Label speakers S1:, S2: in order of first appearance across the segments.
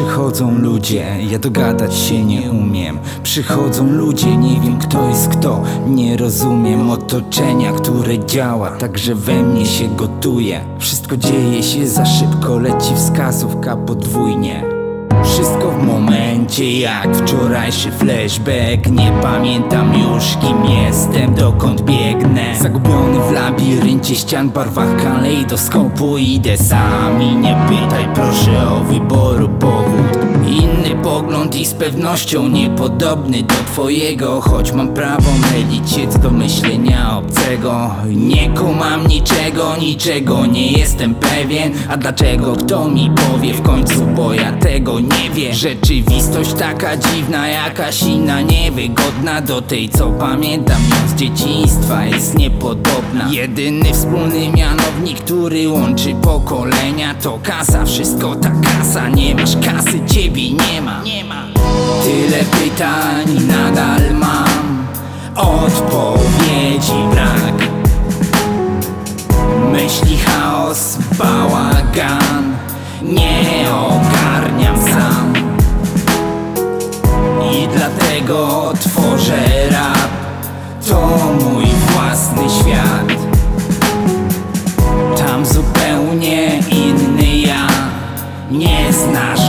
S1: Przychodzą ludzie, ja dogadać się nie umiem. Przychodzą ludzie, nie wiem kto jest kto. Nie rozumiem otoczenia, które działa Także we mnie się gotuje. Wszystko dzieje się za szybko, leci wskazówka podwójnie. Wszystko w momencie jak wczorajszy flashback. Nie pamiętam już kim jestem, dokąd biegnę. Zagubiony w labiryncie ścian, barwach kalejdoskopu. Idę sami, nie pytaj pewnością niepodobny do twojego Choć mam prawo mylić się do myślenia obcego. Nie kumam niczego, niczego nie jestem pewien A dlaczego kto mi powie w końcu, bo ja tego nie wiem. Rzeczywistość taka dziwna, jakaś inna, niewygodna Do tej co pamiętam z dzieciństwa jest niepodobna. Jedyny wspólny mianownik, który łączy pokolenia To kasa, wszystko ta kasa, nie masz kasy, ciebie nie ma Tyle pytań nadal mam. Odpowiedzi brak. Myśli chaos, bałagan. Nie ogarniam sam. I dlatego tworzę rap. To mój własny świat. Tam zupełnie inny ja. Nie znasz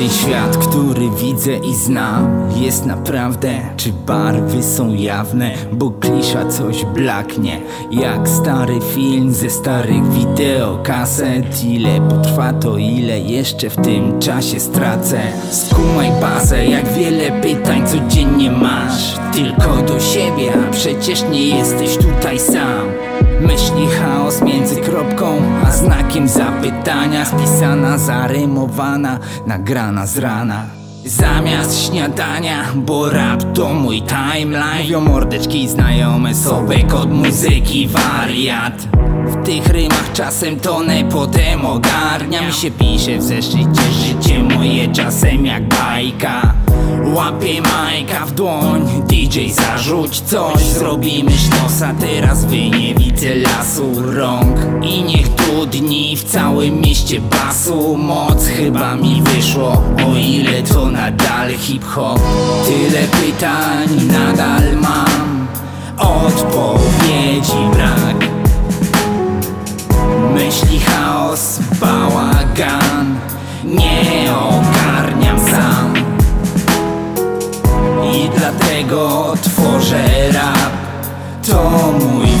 S1: ten świat, który widzę i znam jest naprawdę? Czy barwy są jawne? Bo klisza coś blaknie Jak stary film ze starych wideokaset Ile potrwa to ile jeszcze w tym czasie stracę Skumaj bazę, jak wiele pytań codziennie masz Tylko do siebie, a przecież nie jesteś tutaj sam Myśli chaos między kropką zapytania Spisana, zarymowana, nagrana z rana. Zamiast śniadania, bo rap to mój timeline. Mówią mordeczki znajome sobie kod muzyki wariat. W tych rymach czasem tonę, potem ogarniam. Się pisze w zeszycie życie moje czasem jak bajka Łapie majka w dłoń, DJ zarzuć coś. Zrobimy sztosa, teraz wy nie widzę lasu rąk. I niech tu dni w całym mieście basu. Moc chyba mi wyszło, o ile to nadal hip-hop. Tyle pytań nadal mam, odpowiedzi brak. Myśli chaos, bałagan. Nie I dlatego tworzę rap. To mój